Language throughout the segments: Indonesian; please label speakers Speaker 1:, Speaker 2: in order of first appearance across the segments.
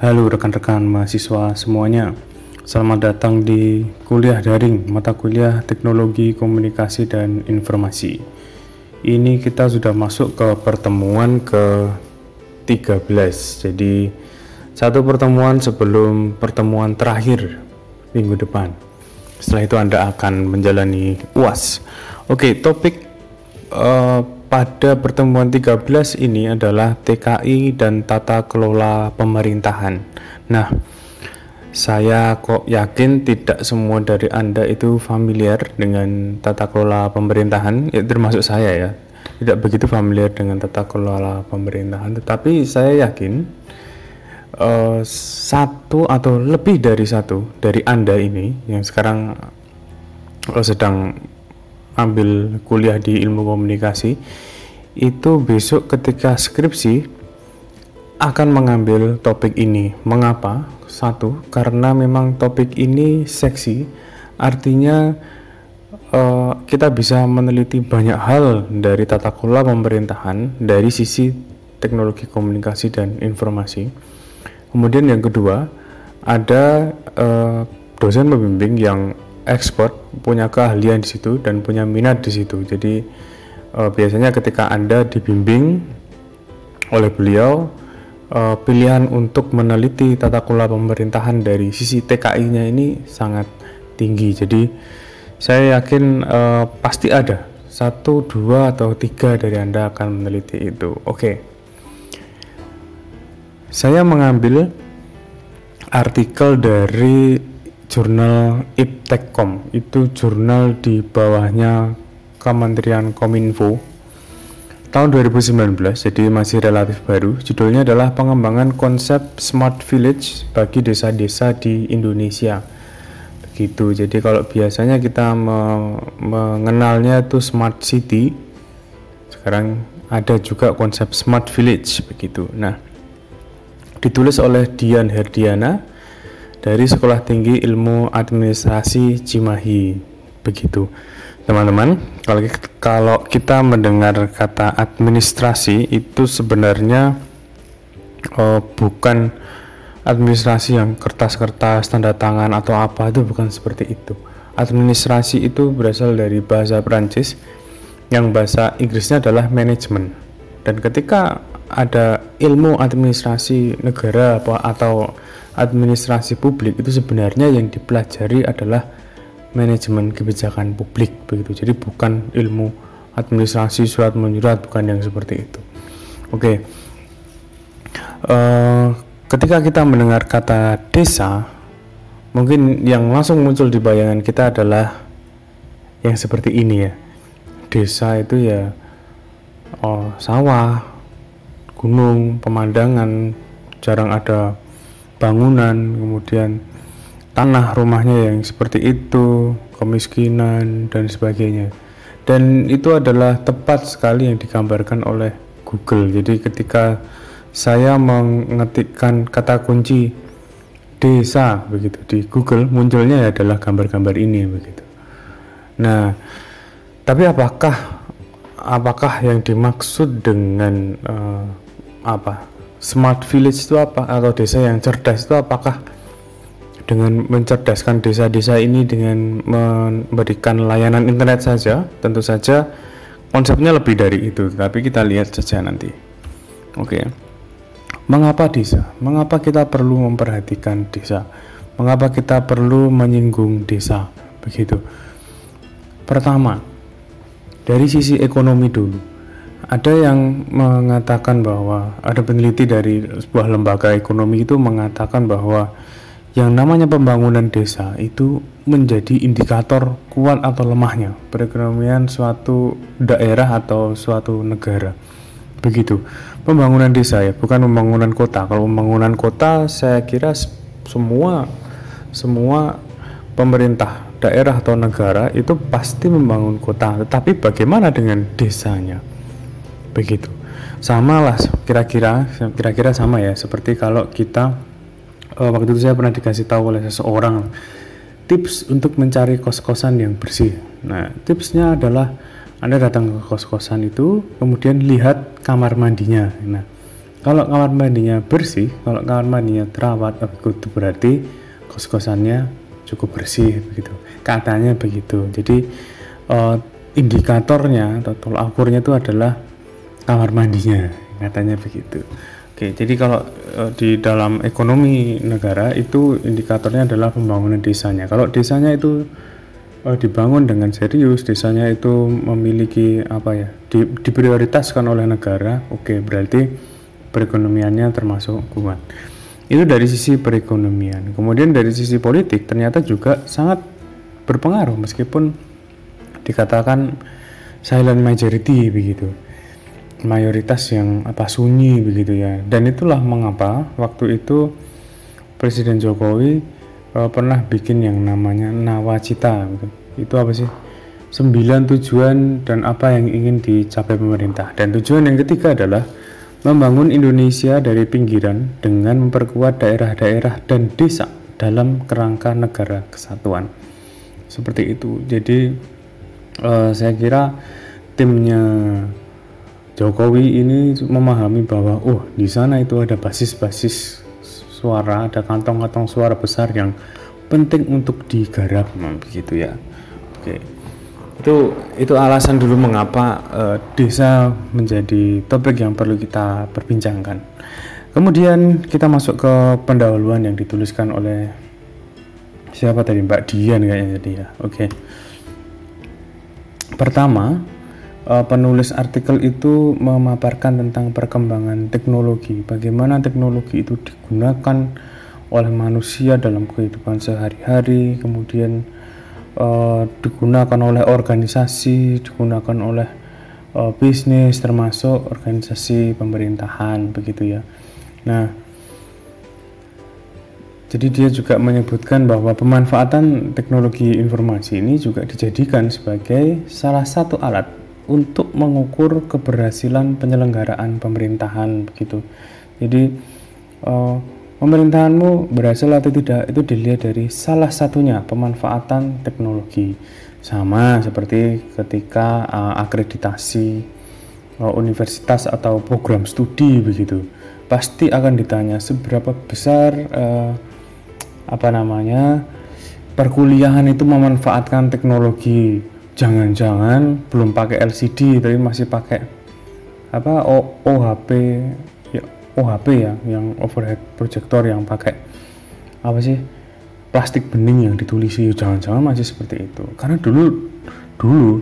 Speaker 1: Halo rekan-rekan mahasiswa semuanya. Selamat datang di kuliah daring mata kuliah Teknologi Komunikasi dan Informasi. Ini kita sudah masuk ke pertemuan ke 13. Jadi satu pertemuan sebelum pertemuan terakhir minggu depan. Setelah itu Anda akan menjalani UAS. Oke, topik uh, pada pertemuan 13 ini adalah TKI dan tata kelola pemerintahan. Nah, saya kok yakin tidak semua dari Anda itu familiar dengan tata kelola pemerintahan, ya termasuk saya ya. Tidak begitu familiar dengan tata kelola pemerintahan, tetapi saya yakin uh, satu atau lebih dari satu dari Anda ini yang sekarang uh, sedang ambil kuliah di ilmu komunikasi itu besok ketika skripsi akan mengambil topik ini. Mengapa? Satu, karena memang topik ini seksi, artinya uh, kita bisa meneliti banyak hal dari tata kelola pemerintahan dari sisi teknologi komunikasi dan informasi. Kemudian yang kedua, ada uh, dosen pembimbing yang expert, punya keahlian di situ dan punya minat di situ. Jadi uh, biasanya ketika Anda dibimbing oleh beliau uh, pilihan untuk meneliti tata kelola pemerintahan dari sisi TKI-nya ini sangat tinggi. Jadi saya yakin uh, pasti ada satu, dua atau tiga dari Anda akan meneliti itu. Oke, okay. saya mengambil artikel dari jurnal Iptekcom itu jurnal di bawahnya Kementerian Kominfo. Tahun 2019 jadi masih relatif baru judulnya adalah pengembangan konsep smart village bagi desa-desa di Indonesia. Begitu. Jadi kalau biasanya kita me mengenalnya itu smart city sekarang ada juga konsep smart village begitu. Nah ditulis oleh Dian Herdiana dari Sekolah Tinggi Ilmu Administrasi Cimahi. Begitu. Teman-teman, kalau kita mendengar kata administrasi itu sebenarnya oh, bukan administrasi yang kertas-kertas, tanda tangan atau apa itu bukan seperti itu. Administrasi itu berasal dari bahasa Prancis yang bahasa Inggrisnya adalah manajemen. Dan ketika ada ilmu administrasi negara apa atau administrasi publik itu sebenarnya yang dipelajari adalah manajemen kebijakan publik begitu. Jadi bukan ilmu administrasi surat menyurat bukan yang seperti itu. Oke. Okay. Uh, eh, ketika kita mendengar kata desa, mungkin yang langsung muncul di bayangan kita adalah yang seperti ini ya. Desa itu ya oh, sawah, gunung, pemandangan, jarang ada bangunan, kemudian tanah rumahnya yang seperti itu, kemiskinan dan sebagainya. Dan itu adalah tepat sekali yang digambarkan oleh Google. Jadi ketika saya mengetikkan kata kunci desa begitu di Google munculnya adalah gambar-gambar ini begitu. Nah, tapi apakah apakah yang dimaksud dengan uh, apa smart village itu apa? Atau desa yang cerdas itu apakah dengan mencerdaskan desa-desa ini dengan memberikan layanan internet saja? Tentu saja konsepnya lebih dari itu tapi kita lihat saja nanti. Oke. Mengapa desa? Mengapa kita perlu memperhatikan desa? Mengapa kita perlu menyinggung desa? Begitu. Pertama dari sisi ekonomi dulu ada yang mengatakan bahwa ada peneliti dari sebuah lembaga ekonomi itu mengatakan bahwa yang namanya pembangunan desa itu menjadi indikator kuat atau lemahnya perekonomian suatu daerah atau suatu negara. Begitu. Pembangunan desa ya, bukan pembangunan kota. Kalau pembangunan kota saya kira semua semua pemerintah daerah atau negara itu pasti membangun kota, tetapi bagaimana dengan desanya? Begitu. Sama lah kira-kira kira-kira sama ya. Seperti kalau kita uh, waktu itu saya pernah dikasih tahu oleh seseorang tips untuk mencari kos-kosan yang bersih. Nah tipsnya adalah anda datang ke kos-kosan itu kemudian lihat kamar mandinya. Nah kalau kamar mandinya bersih kalau kamar mandinya terawat itu berarti kos-kosannya cukup bersih begitu. Katanya begitu. Jadi uh, indikatornya atau tolak ukurnya itu adalah kamar mandinya katanya begitu. Oke jadi kalau uh, di dalam ekonomi negara itu indikatornya adalah pembangunan desanya. Kalau desanya itu uh, dibangun dengan serius desanya itu memiliki apa ya di, diprioritaskan oleh negara oke berarti perekonomiannya termasuk kuat. Itu dari sisi perekonomian. Kemudian dari sisi politik ternyata juga sangat berpengaruh meskipun dikatakan silent majority begitu mayoritas yang apa sunyi begitu ya dan itulah mengapa waktu itu Presiden Jokowi uh, pernah bikin yang namanya nawacita gitu. itu apa sih sembilan tujuan dan apa yang ingin dicapai pemerintah dan tujuan yang ketiga adalah membangun Indonesia dari pinggiran dengan memperkuat daerah-daerah dan desa dalam kerangka negara kesatuan. Seperti itu. Jadi uh, saya kira timnya Jokowi ini memahami bahwa oh di sana itu ada basis-basis suara, ada kantong-kantong suara besar yang penting untuk digarap begitu ya. Oke. Itu itu alasan dulu mengapa uh, desa menjadi topik yang perlu kita perbincangkan. Kemudian kita masuk ke pendahuluan yang dituliskan oleh siapa tadi Mbak Dian kayaknya jadi ya. Oke. Pertama, uh, penulis artikel itu memaparkan tentang perkembangan teknologi, bagaimana teknologi itu digunakan oleh manusia dalam kehidupan sehari-hari, kemudian uh, digunakan oleh organisasi, digunakan oleh uh, bisnis termasuk organisasi pemerintahan begitu ya. Nah, jadi dia juga menyebutkan bahwa pemanfaatan teknologi informasi ini juga dijadikan sebagai salah satu alat untuk mengukur keberhasilan penyelenggaraan pemerintahan begitu. Jadi uh, pemerintahanmu berhasil atau tidak itu dilihat dari salah satunya pemanfaatan teknologi. Sama seperti ketika uh, akreditasi uh, universitas atau program studi begitu. Pasti akan ditanya seberapa besar uh, apa namanya perkuliahan itu memanfaatkan teknologi jangan-jangan belum pakai LCD tapi masih pakai apa OHP OHP ya yang overhead projector yang pakai apa sih plastik bening yang ditulisi. Jangan-jangan masih seperti itu. Karena dulu dulu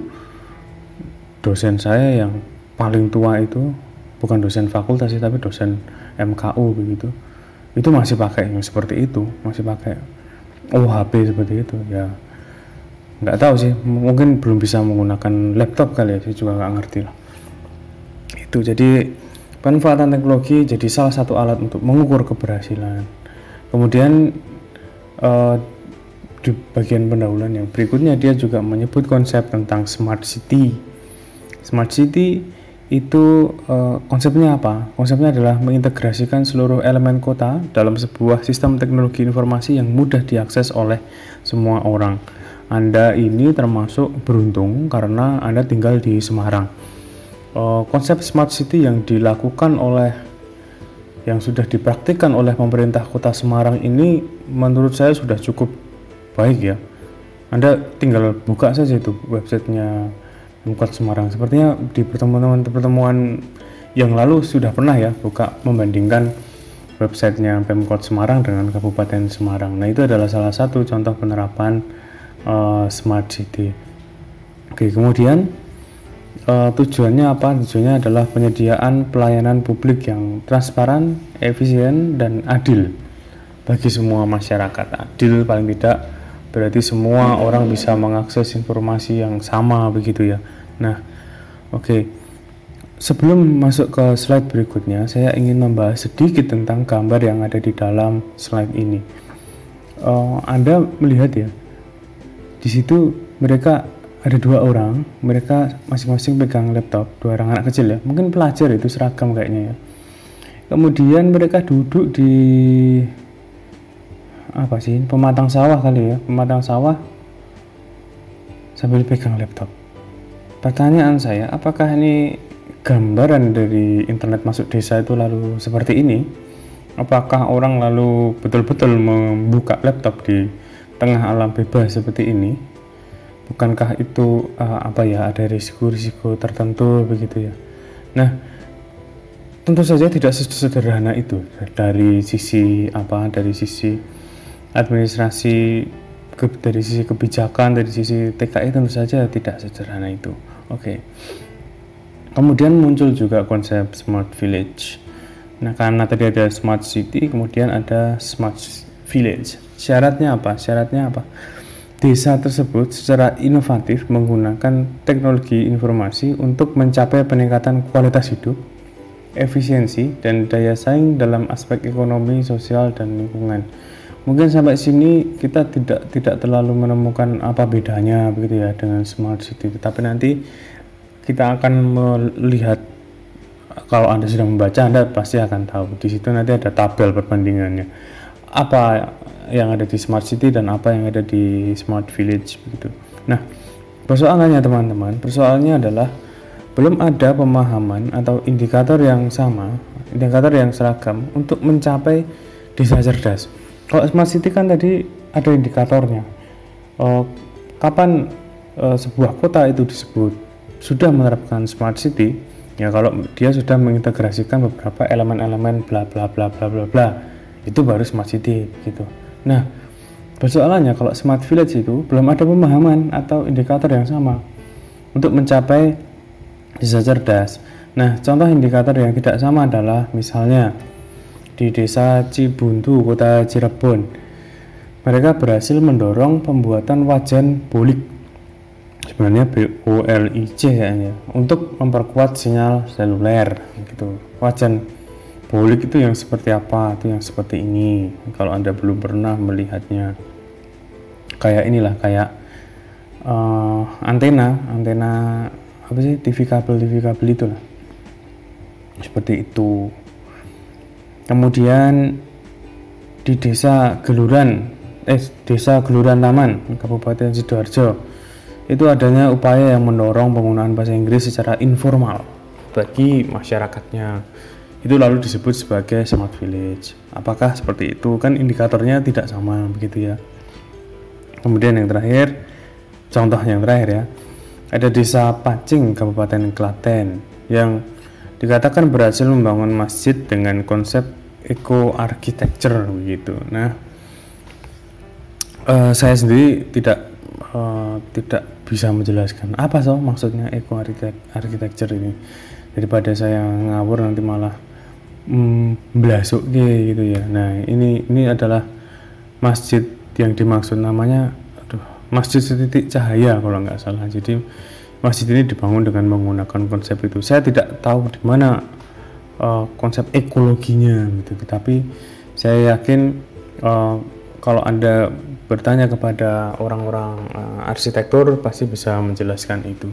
Speaker 1: dosen saya yang paling tua itu bukan dosen fakultas sih tapi dosen MKU begitu itu masih pakai yang seperti itu masih pakai OHP seperti itu ya nggak tahu sih mungkin belum bisa menggunakan laptop kali ya saya juga nggak ngerti lah itu jadi Pemanfaatan teknologi jadi salah satu alat untuk mengukur keberhasilan. Kemudian uh, di bagian pendahuluan yang berikutnya dia juga menyebut konsep tentang smart city. Smart city itu uh, konsepnya apa? Konsepnya adalah mengintegrasikan seluruh elemen kota dalam sebuah sistem teknologi informasi yang mudah diakses oleh semua orang. Anda ini termasuk beruntung karena Anda tinggal di Semarang. Uh, konsep smart city yang dilakukan oleh yang sudah dipraktikkan oleh pemerintah kota Semarang ini menurut saya sudah cukup baik ya. Anda tinggal buka saja itu websitenya Pemkot Semarang. Sepertinya di pertemuan-pertemuan yang lalu sudah pernah ya buka membandingkan websitenya Pemkot Semarang dengan Kabupaten Semarang. Nah itu adalah salah satu contoh penerapan uh, smart city oke kemudian uh, tujuannya apa? Tujuannya adalah penyediaan pelayanan publik yang transparan, efisien, dan adil bagi semua masyarakat. Adil paling tidak berarti semua orang bisa mengakses informasi yang sama begitu ya. Nah, oke. Okay. Sebelum masuk ke slide berikutnya, saya ingin membahas sedikit tentang gambar yang ada di dalam slide ini. Uh, anda melihat ya, di situ mereka ada dua orang mereka masing-masing pegang laptop dua orang anak kecil ya. Mungkin pelajar itu seragam kayaknya ya. Kemudian mereka duduk di apa sih pematang sawah kali ya. Pematang sawah sambil pegang laptop. Pertanyaan saya apakah ini gambaran dari internet masuk desa itu lalu seperti ini? Apakah orang lalu betul-betul membuka laptop di tengah alam bebas seperti ini bukankah itu uh, apa ya ada risiko-risiko tertentu begitu ya? Nah tentu saja tidak sederhana itu. Dari sisi apa dari sisi administrasi ke, dari sisi kebijakan dari sisi TKI tentu saja tidak sederhana itu. Oke. Okay. kemudian muncul juga konsep smart village. Nah karena tadi ada smart city kemudian ada smart village. Syaratnya apa? Syaratnya apa? Desa tersebut secara inovatif menggunakan teknologi informasi untuk mencapai peningkatan kualitas hidup efisiensi dan daya saing dalam aspek ekonomi sosial dan lingkungan. Mungkin sampai sini kita tidak tidak terlalu menemukan apa bedanya begitu ya dengan smart city. Tetapi nanti kita akan melihat. Kalau anda sudah membaca anda pasti akan tahu. Di situ nanti ada tabel perbandingannya apa yang ada di smart city dan apa yang ada di smart village begitu. Nah persoalannya teman-teman persoalannya adalah belum ada pemahaman atau indikator yang sama indikator yang seragam untuk mencapai desa cerdas. Kalau smart city kan tadi ada indikatornya. Uh, kapan uh, sebuah kota itu disebut sudah menerapkan smart city ya kalau dia sudah mengintegrasikan beberapa elemen-elemen bla bla bla bla bla bla itu baru smart city gitu nah persoalannya kalau smart village itu belum ada pemahaman atau indikator yang sama untuk mencapai desa cerdas nah contoh indikator yang tidak sama adalah misalnya di desa Cibuntu, kota Cirebon. Mereka berhasil mendorong pembuatan wajan bolik, sebenarnya BOLIC kayaknya, untuk memperkuat sinyal seluler gitu. Wajan bolik itu yang seperti apa? Itu yang seperti ini. Kalau Anda belum pernah melihatnya. Kayak inilah, kayak uh, antena, antena apa sih? TV kabel, TV kabel itu lah. Seperti itu kemudian di desa Geluran eh desa Geluran Taman Kabupaten Sidoarjo itu adanya upaya yang mendorong penggunaan bahasa Inggris secara informal bagi masyarakatnya itu lalu disebut sebagai smart village apakah seperti itu kan indikatornya tidak sama begitu ya kemudian yang terakhir contoh yang terakhir ya ada desa Pacing Kabupaten Klaten yang dikatakan berhasil membangun masjid dengan konsep eco architecture begitu. Nah, uh, saya sendiri tidak uh, tidak bisa menjelaskan apa so maksudnya eco architecture ini. Daripada saya ngawur nanti malah belasuk gitu ya. Nah, ini ini adalah masjid yang dimaksud namanya aduh, Masjid Setitik Cahaya kalau nggak salah. Jadi masjid ini dibangun dengan menggunakan konsep itu. Saya tidak tahu di mana uh, konsep ekologinya gitu tapi saya yakin uh, kalau anda bertanya kepada orang-orang uh, arsitektur pasti bisa menjelaskan itu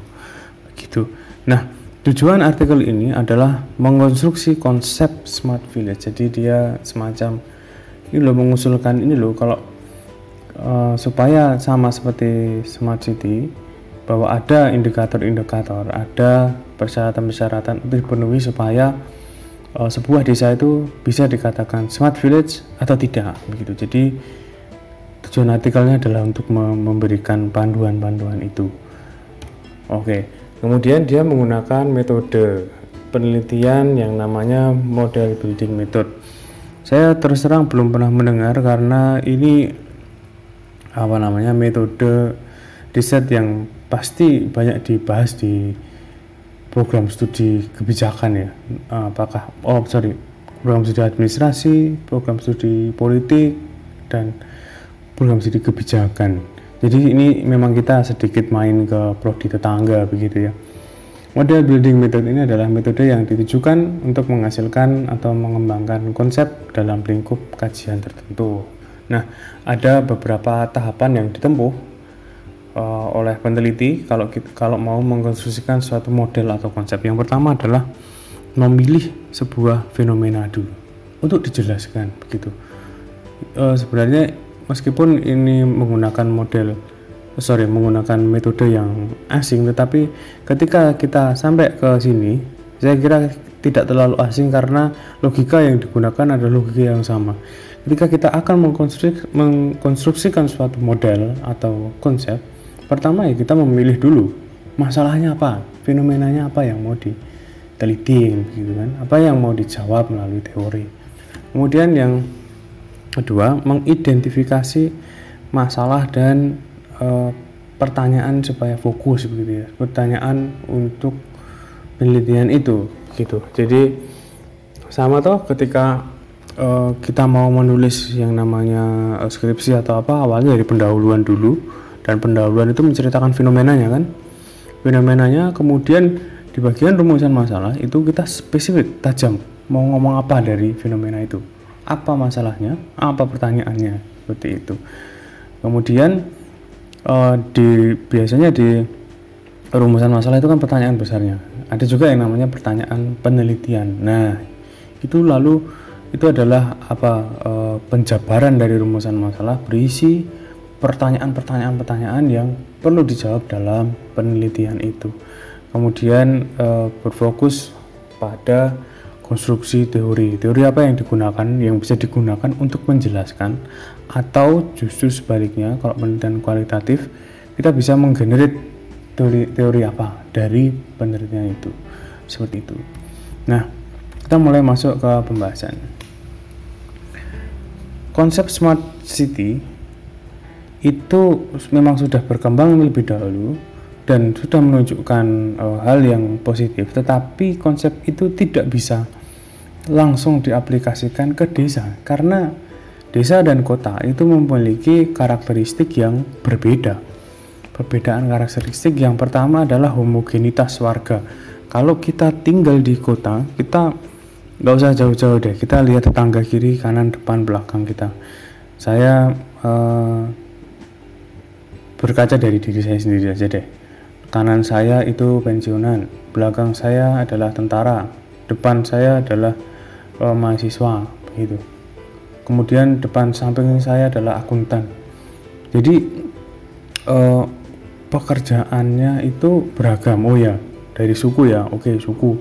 Speaker 1: begitu nah tujuan artikel ini adalah mengonstruksi konsep smart village jadi dia semacam ini loh mengusulkan ini loh kalau uh, supaya sama seperti smart city bahwa ada indikator-indikator, ada persyaratan-persyaratan untuk dipenuhi supaya uh, sebuah desa itu bisa dikatakan smart village atau tidak begitu. Jadi tujuan artikelnya adalah untuk memberikan panduan-panduan itu. Oke, kemudian dia menggunakan metode penelitian yang namanya model building method. Saya terus terang belum pernah mendengar karena ini apa namanya metode riset yang pasti banyak dibahas di program studi kebijakan ya apakah oh sorry program studi administrasi program studi politik dan program studi kebijakan jadi ini memang kita sedikit main ke prodi tetangga begitu ya model building method ini adalah metode yang ditujukan untuk menghasilkan atau mengembangkan konsep dalam lingkup kajian tertentu nah ada beberapa tahapan yang ditempuh uh, oleh peneliti kalau kalau mau mengkonstruksikan suatu model atau konsep. Yang pertama adalah memilih sebuah fenomena dulu untuk dijelaskan begitu. Uh, sebenarnya meskipun ini menggunakan model sorry menggunakan metode yang asing tetapi ketika kita sampai ke sini Saya kira tidak terlalu asing karena logika yang digunakan adalah logika yang sama. Ketika kita akan mengkonstruksi, mengkonstruksikan suatu model atau konsep, pertama ya kita memilih dulu masalahnya apa, fenomenanya apa yang mau diteliti gitu kan, apa yang mau dijawab melalui teori. Kemudian yang kedua, mengidentifikasi masalah dan e, pertanyaan supaya fokus begitu ya. Pertanyaan untuk penelitian itu gitu. Jadi sama toh ketika uh, kita mau menulis yang namanya uh, skripsi atau apa awalnya dari pendahuluan dulu dan pendahuluan itu menceritakan fenomenanya kan. Fenomenanya kemudian di bagian rumusan masalah itu kita spesifik tajam mau ngomong apa dari fenomena itu apa masalahnya apa pertanyaannya seperti itu kemudian uh, di biasanya di rumusan masalah itu kan pertanyaan besarnya ada juga yang namanya pertanyaan penelitian. Nah, itu lalu itu adalah apa e, penjabaran dari rumusan masalah berisi pertanyaan-pertanyaan-pertanyaan yang perlu dijawab dalam penelitian itu. Kemudian e, berfokus pada konstruksi teori. Teori apa yang digunakan yang bisa digunakan untuk menjelaskan? Atau justru sebaliknya kalau penelitian kualitatif kita bisa menggenerate teori teori apa dari penelitian itu? Seperti itu. Nah kita mulai masuk ke pembahasan. Konsep smart city itu memang sudah berkembang lebih dahulu dan sudah menunjukkan uh, hal yang positif tetapi konsep itu tidak bisa langsung diaplikasikan ke desa karena desa dan kota itu memiliki karakteristik yang berbeda Perbedaan karakteristik yang pertama adalah homogenitas warga. Kalau kita tinggal di kota, kita nggak usah jauh-jauh deh. Kita lihat tetangga kiri, kanan, depan, belakang kita. Saya uh, berkaca dari diri saya sendiri aja deh. Kanan saya itu pensiunan, belakang saya adalah tentara, depan saya adalah uh, mahasiswa, begitu. Kemudian depan samping saya adalah akuntan. Jadi uh, pekerjaannya itu beragam oh ya dari suku ya oke suku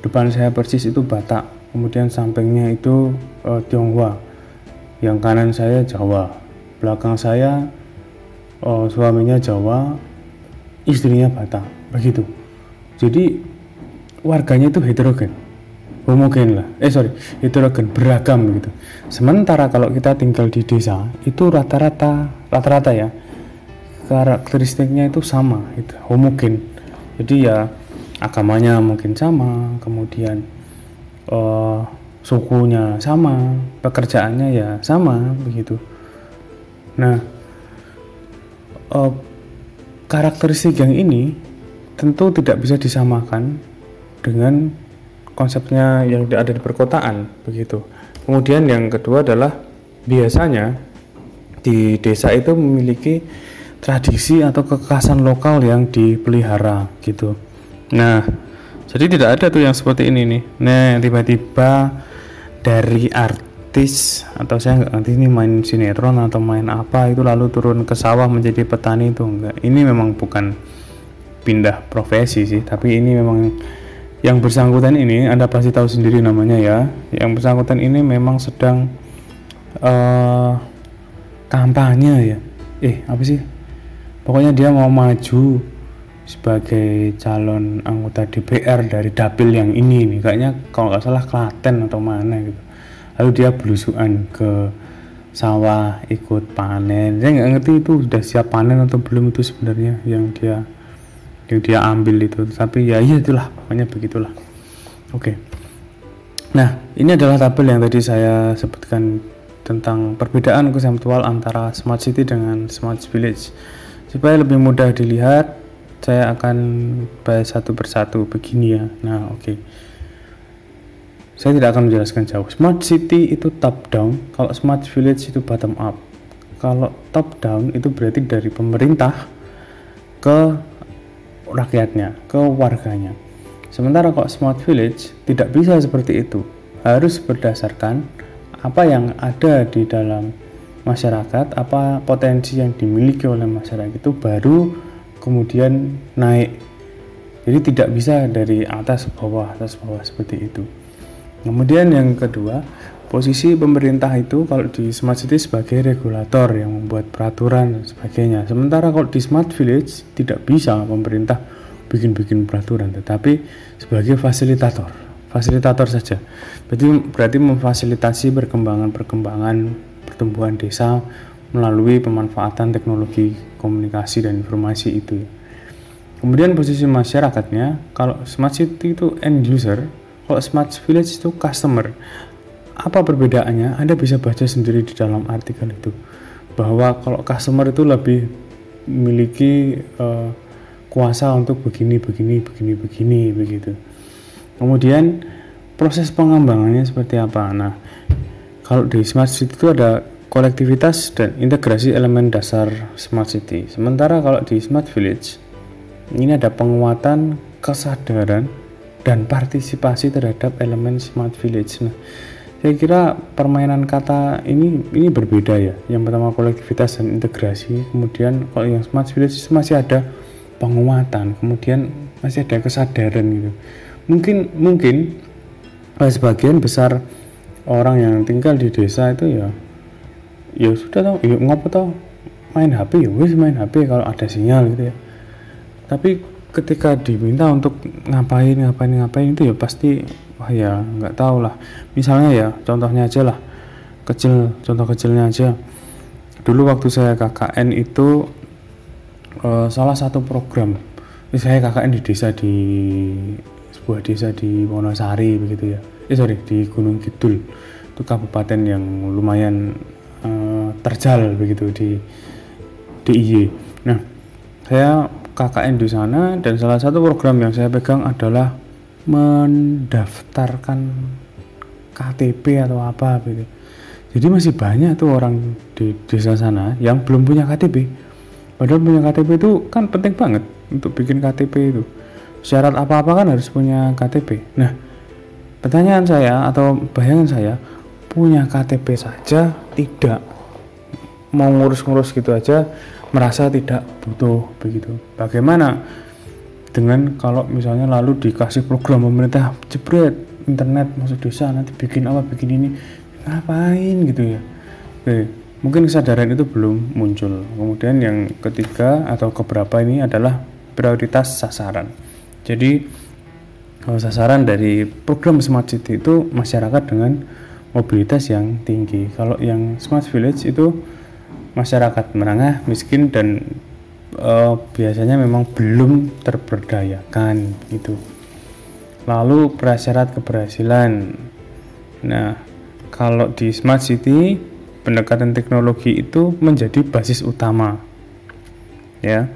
Speaker 1: depan saya persis itu Batak kemudian sampingnya itu uh, Tionghoa yang kanan saya Jawa belakang saya uh, suaminya Jawa istrinya Batak begitu. Jadi warganya itu heterogen homogen lah. Eh sorry heterogen beragam gitu. Sementara kalau kita tinggal di desa itu rata-rata rata-rata ya karakteristiknya itu sama itu homogen. Jadi ya agamanya mungkin sama kemudian uh, sukunya sama pekerjaannya ya sama begitu. Nah uh, karakteristik yang ini tentu tidak bisa disamakan dengan konsepnya yang ada di perkotaan begitu kemudian yang kedua adalah biasanya di desa itu memiliki tradisi atau kekhasan lokal yang dipelihara gitu. Nah, jadi tidak ada tuh yang seperti ini nih. Nah, tiba-tiba dari artis atau saya nggak ngerti ini main sinetron atau main apa itu lalu turun ke sawah menjadi petani itu enggak. Ini memang bukan pindah profesi sih, tapi ini memang yang bersangkutan ini Anda pasti tahu sendiri namanya ya. Yang bersangkutan ini memang sedang uh, kampanye ya. Eh, apa sih? pokoknya dia mau maju sebagai calon anggota DPR dari dapil yang ini nih kayaknya kalau nggak salah Klaten atau mana gitu lalu dia belusuan ke sawah ikut panen. Saya nggak ngerti itu sudah siap panen atau belum itu sebenarnya yang dia yang dia ambil itu. Tapi ya iya itulah pokoknya begitulah. Oke. Nah ini adalah tabel yang tadi saya sebutkan tentang perbedaan konseptual antara smart city dengan smart village. Supaya lebih mudah dilihat saya akan bahas satu persatu begini ya. Nah oke. okay. Saya tidak akan menjelaskan jauh. Smart city itu top down kalau smart village itu bottom up. Kalau top down itu berarti dari pemerintah ke rakyatnya ke warganya. Sementara kalau smart village tidak bisa seperti itu. Harus berdasarkan apa yang ada di dalam masyarakat apa potensi yang dimiliki oleh masyarakat itu baru kemudian naik. Jadi tidak bisa dari atas bawah atas bawah seperti itu kemudian yang kedua posisi pemerintah itu kalau di smart city sebagai regulator yang membuat peraturan dan sebagainya. Sementara kalau di smart village tidak bisa pemerintah bikin-bikin peraturan tetapi sebagai fasilitator fasilitator saja. Berarti berarti memfasilitasi perkembangan-perkembangan pertumbuhan desa melalui pemanfaatan teknologi komunikasi dan informasi itu. Kemudian posisi masyarakatnya, kalau smart city itu end user, kalau smart village itu customer. Apa perbedaannya? Anda bisa baca sendiri di dalam artikel itu bahwa kalau customer itu lebih memiliki uh, kuasa untuk begini, begini, begini, begini, begitu. Kemudian proses pengembangannya seperti apa? Nah, kalau di smart city itu ada kolektivitas dan integrasi elemen dasar smart city. Sementara kalau di smart village ini ada penguatan kesadaran dan partisipasi terhadap elemen smart village. Nah, saya kira permainan kata ini ini berbeda ya. Yang pertama kolektivitas dan integrasi, kemudian kalau yang smart village masih ada penguatan, kemudian masih ada kesadaran gitu. Mungkin mungkin sebagian besar orang yang tinggal di desa itu ya ya sudah tau, ya ngopo tau main HP ya wis main HP kalau ada sinyal gitu ya tapi ketika diminta untuk ngapain ngapain ngapain itu ya pasti wah ya nggak tahu lah. Misalnya ya contohnya aja lah kecil contoh kecilnya aja. Dulu waktu saya KKN itu uh, salah satu program saya KKN di desa di sebuah desa di Wonosari begitu ya. Eh sorry di Gunung Kidul. Itu kabupaten yang lumayan uh, terjal begitu di DIY nah saya KKN di sana dan salah satu program yang saya pegang adalah mendaftarkan KTP atau apa gitu. Jadi masih banyak tuh orang di desa sana yang belum punya KTP. Padahal punya KTP itu kan penting banget untuk bikin KTP itu. Syarat apa-apa kan harus punya KTP. Nah, pertanyaan saya atau bayangan saya, punya KTP saja tidak mau ngurus-ngurus gitu aja merasa tidak butuh begitu. Bagaimana dengan kalau misalnya lalu dikasih program pemerintah jebret internet masuk desa nanti bikin apa bikin ini ngapain gitu ya. Oke, mungkin kesadaran itu belum muncul. Kemudian yang ketiga atau keberapa ini adalah prioritas sasaran. Jadi kalau sasaran dari program Smart City itu masyarakat dengan mobilitas yang tinggi. Kalau yang Smart Village itu masyarakat menengah miskin dan uh, biasanya memang belum terberdayakan gitu. Lalu prasyarat keberhasilan. Nah kalau di smart city pendekatan teknologi itu menjadi basis utama ya.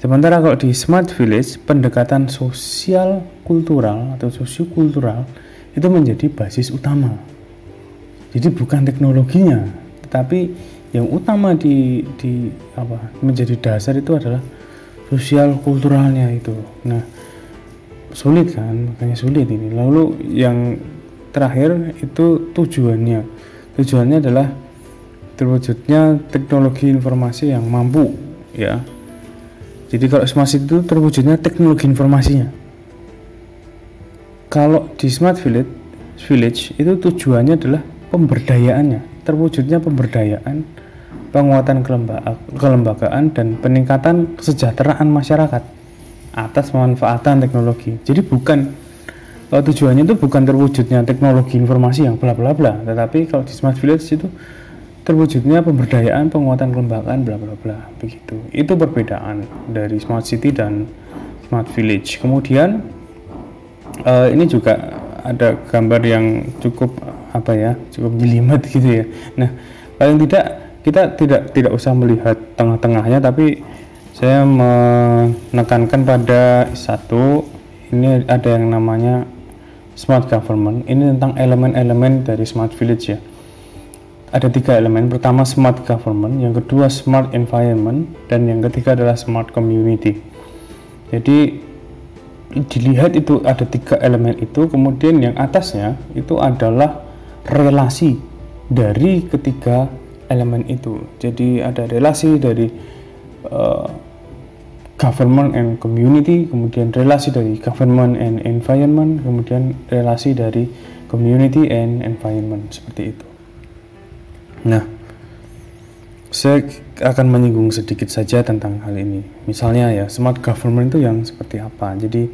Speaker 1: Sementara kalau di smart village pendekatan sosial kultural atau sosiokultural itu menjadi basis utama. Jadi bukan teknologinya tetapi yang utama di di apa menjadi dasar itu adalah sosial kulturalnya itu. Nah sulit kan? Makanya sulit ini. Lalu yang terakhir itu tujuannya. Tujuannya adalah terwujudnya teknologi informasi yang mampu ya. Jadi kalau smart city itu terwujudnya teknologi informasinya. Kalau di smart village village itu tujuannya adalah pemberdayaannya terwujudnya pemberdayaan penguatan kelembagaan dan peningkatan kesejahteraan masyarakat atas pemanfaatan teknologi. Jadi bukan kalau tujuannya itu bukan terwujudnya teknologi informasi yang bla bla bla, tetapi kalau di smart village itu terwujudnya pemberdayaan, penguatan kelembagaan bla bla bla begitu. Itu perbedaan dari smart city dan smart village. Kemudian uh, ini juga ada gambar yang cukup apa ya, cukup jelimet gitu ya. Nah, paling tidak kita tidak tidak usah melihat tengah-tengahnya tapi saya menekankan pada satu ini ada yang namanya smart government. Ini tentang elemen-elemen dari smart village ya. Ada tiga elemen. Pertama smart government. Yang kedua smart environment. Dan yang ketiga adalah smart community. Jadi dilihat itu ada tiga elemen itu. Kemudian yang atasnya itu adalah relasi dari ketiga elemen itu. Jadi ada relasi dari uh, government and community, kemudian relasi dari government and environment, kemudian relasi dari community and environment seperti itu. Nah, saya akan menyinggung sedikit saja tentang hal ini. Misalnya ya, smart government itu yang seperti apa? Jadi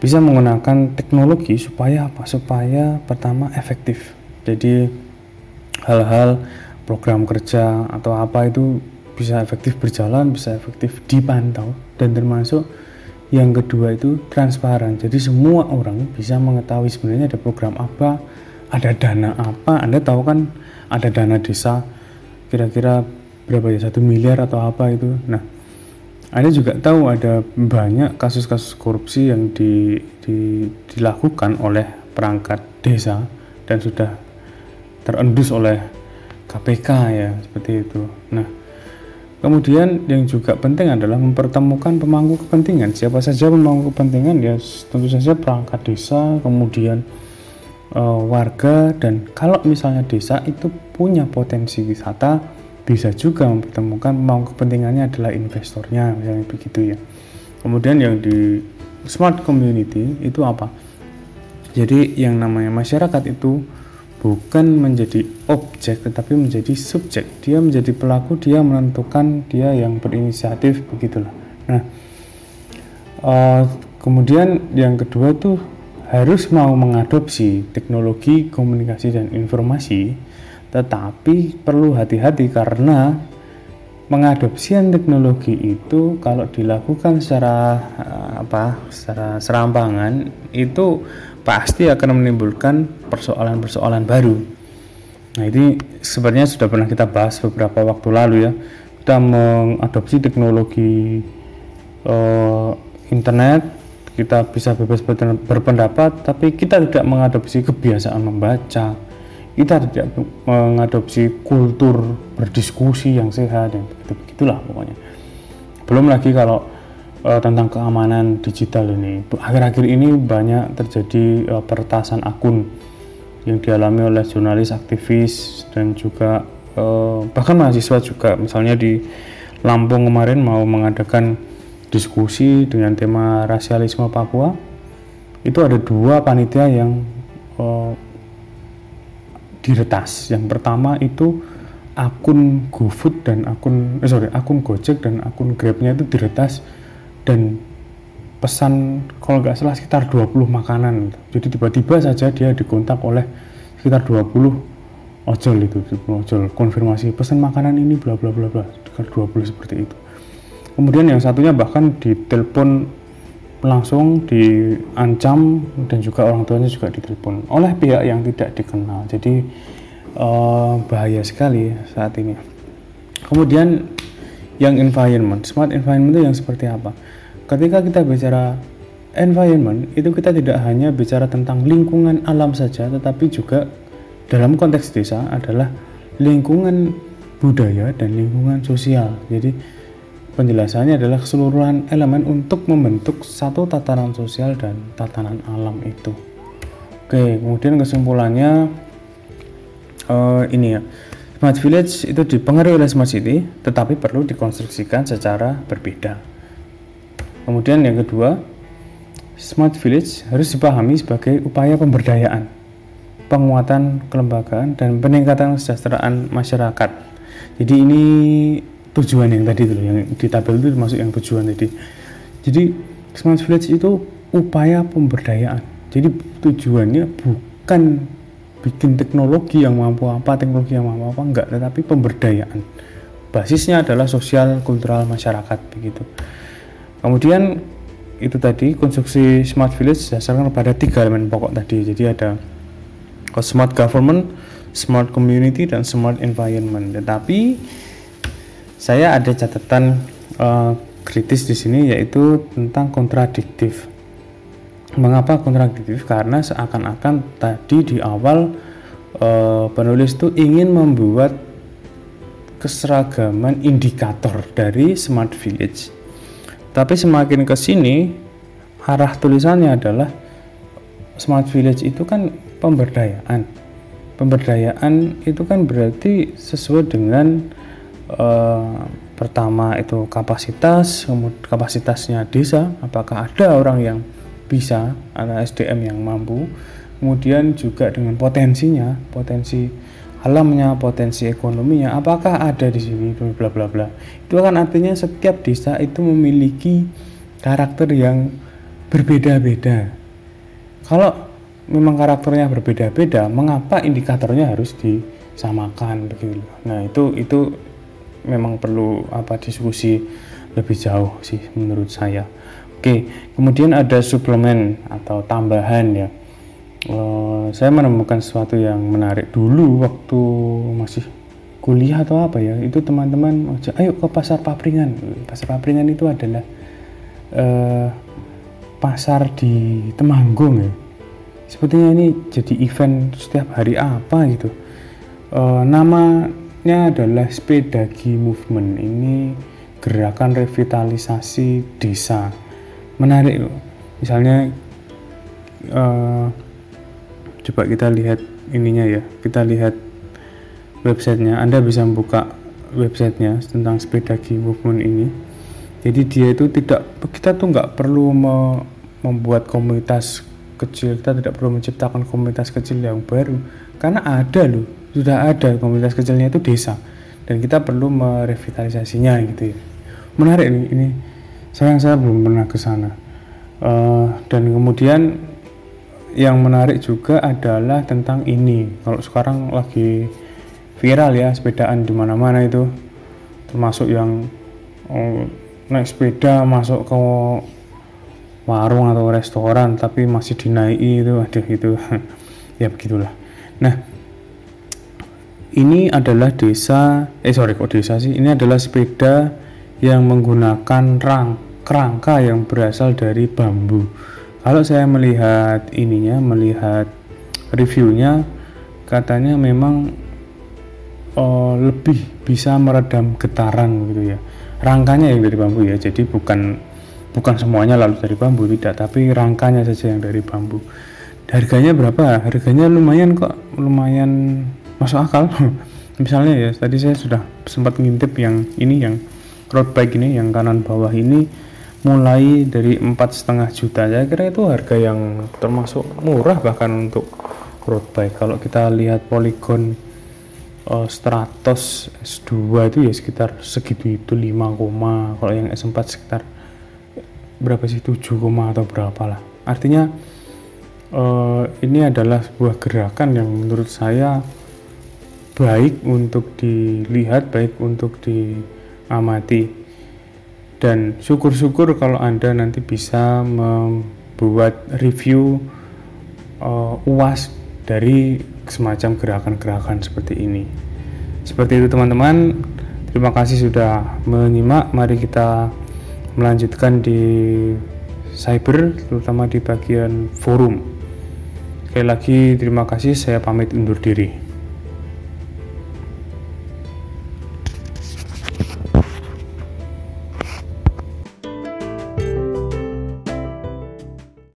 Speaker 1: bisa menggunakan teknologi supaya apa? Supaya pertama efektif. Jadi hal-hal program kerja atau apa itu bisa efektif berjalan, bisa efektif dipantau dan termasuk yang kedua itu transparan. Jadi semua orang bisa mengetahui sebenarnya ada program apa, ada dana apa. Anda tahu kan ada dana desa kira-kira berapa ya satu miliar atau apa itu nah anda juga tahu ada banyak kasus-kasus korupsi yang di, di, dilakukan oleh perangkat desa dan sudah terendus oleh KPK ya seperti itu. Nah kemudian yang juga penting adalah mempertemukan pemangku kepentingan. Siapa saja pemangku kepentingan ya tentu saja perangkat desa kemudian uh, warga dan kalau misalnya desa itu punya potensi wisata bisa juga mempertemukan mau kepentingannya adalah investornya misalnya begitu ya. Kemudian yang di smart community itu apa? Jadi yang namanya masyarakat itu bukan menjadi objek tetapi menjadi subjek. Dia menjadi pelaku dia menentukan dia yang berinisiatif begitulah. Nah uh, kemudian yang kedua tuh harus mau mengadopsi teknologi komunikasi dan informasi tetapi perlu hati-hati karena pengadopsian teknologi itu kalau dilakukan secara eh, apa secara serampangan itu pasti akan menimbulkan persoalan-persoalan baru. Nah ini sebenarnya sudah pernah kita bahas beberapa waktu lalu ya. Kita mengadopsi teknologi uh, internet kita bisa bebas berpendapat tapi kita tidak mengadopsi kebiasaan membaca. Kita tidak mengadopsi kultur berdiskusi yang sehat dan begitu begitulah pokoknya. Belum lagi kalau uh, tentang keamanan digital ini. Akhir-akhir ini banyak terjadi uh, peretasan akun yang dialami oleh jurnalis aktivis dan juga uh, bahkan mahasiswa juga. Misalnya di Lampung kemarin mau mengadakan diskusi dengan tema rasialisme Papua. Itu ada dua panitia yang uh, diretas. Yang pertama itu akun GoFood dan akun eh, sorry akun Gojek dan akun Grabnya itu diretas dan pesan kalau nggak salah sekitar 20 makanan. Jadi tiba-tiba saja dia dikontak oleh sekitar 20 ojol itu ojol. Konfirmasi pesan makanan ini bla bla bla bla. Sekitar 20 seperti itu. Kemudian yang satunya bahkan ditelepon langsung diancam dan juga orang tuanya juga ditelepon oleh pihak yang tidak dikenal. Jadi uh, bahaya sekali saat ini. Kemudian yang environment smart environment itu yang seperti apa ketika kita bicara environment itu kita tidak hanya bicara tentang lingkungan alam saja tetapi juga dalam konteks desa adalah lingkungan budaya dan lingkungan sosial jadi Penjelasannya adalah keseluruhan elemen untuk membentuk satu tatanan sosial dan tatanan alam itu. Oke, kemudian kesimpulannya uh, ini ya. Smart Village itu dipengaruhi oleh Smart City, tetapi perlu dikonstruksikan secara berbeda. Kemudian yang kedua, Smart Village harus dipahami sebagai upaya pemberdayaan, penguatan kelembagaan, dan peningkatan kesejahteraan masyarakat. Jadi ini tujuan yang tadi itu yang di tabel itu termasuk yang tujuan tadi. Jadi smart village itu upaya pemberdayaan. Jadi tujuannya bukan bikin teknologi yang mampu apa teknologi yang mampu apa enggak tetapi pemberdayaan. Basisnya adalah sosial kultural masyarakat begitu kemudian itu tadi konstruksi smart village dasarkan pada tiga elemen pokok tadi jadi ada smart government smart community dan smart environment tetapi saya ada catatan uh, kritis di sini yaitu tentang kontradiktif. Mengapa kontradiktif? Karena seakan-akan tadi di awal uh, penulis itu ingin membuat keseragaman indikator dari smart village. Tapi semakin ke sini arah tulisannya adalah smart village itu kan pemberdayaan. Pemberdayaan itu kan berarti sesuai dengan uh, pertama itu kapasitas kapasitasnya desa apakah ada orang yang bisa ada SDM yang mampu kemudian juga dengan potensinya potensi alamnya potensi ekonominya apakah ada di sini bla bla bla itu kan artinya setiap desa itu memiliki karakter yang berbeda-beda kalau memang karakternya berbeda-beda mengapa indikatornya harus disamakan begitu nah itu itu memang perlu apa diskusi lebih jauh sih menurut saya. Oke, kemudian ada suplemen atau tambahan ya. Uh, saya menemukan sesuatu yang menarik dulu waktu masih kuliah atau apa ya. Itu teman-teman ayo ke pasar papringan. Pasar papringan itu adalah uh, pasar di Temanggung ya. Sepertinya ini jadi event setiap hari apa gitu. Uh, nama nya adalah Sepedagi Movement. Ini gerakan revitalisasi desa. Menarik Misalnya uh, coba kita lihat ininya ya. Kita lihat websitenya. Anda bisa membuka websitenya tentang Sepedagi Movement ini. Jadi dia itu tidak kita tuh nggak perlu me, membuat komunitas kecil. Kita tidak perlu menciptakan komunitas kecil yang baru karena ada loh sudah ada komunitas kecilnya itu desa dan kita perlu merevitalisasinya gitu ya menarik ini ini sayang saya belum pernah ke sana uh, dan kemudian yang menarik juga adalah tentang ini. Kalau sekarang lagi viral ya sepedaan di mana-mana itu. Termasuk yang oh, naik sepeda masuk ke warung atau restoran tapi masih dinaiki itu aduh itu. Ya begitulah. Nah ini adalah desa eh sorry kok desa sih? Ini adalah sepeda yang menggunakan rang kerangka yang berasal dari bambu kalau saya melihat ininya melihat reviewnya katanya memang oh, lebih bisa meredam getaran gitu ya. Rangkanya yang dari bambu ya jadi bukan bukan semuanya lalu dari bambu tidak tapi rangkanya saja yang dari bambu. Harganya berapa? Harganya lumayan kok lumayan masuk akal. Misalnya ya tadi saya sudah sempat ngintip yang ini yang road bike ini yang kanan bawah ini mulai dari empat setengah juta. Saya kira itu harga yang termasuk murah bahkan untuk road bike. Kalau kita lihat Polygon uh, Stratos S2 itu ya sekitar segitu itu 5, kalau yang S4 sekitar berapa sih 7, atau berapa lah. Artinya uh, ini adalah sebuah gerakan yang menurut saya baik untuk dilihat, baik untuk diamati. Dan syukur-syukur kalau Anda nanti bisa membuat review uh, UAS dari semacam gerakan-gerakan seperti ini. Seperti itu teman-teman. Terima kasih sudah menyimak. Mari kita melanjutkan di cyber terutama di bagian forum. Sekali lagi terima kasih saya pamit undur diri.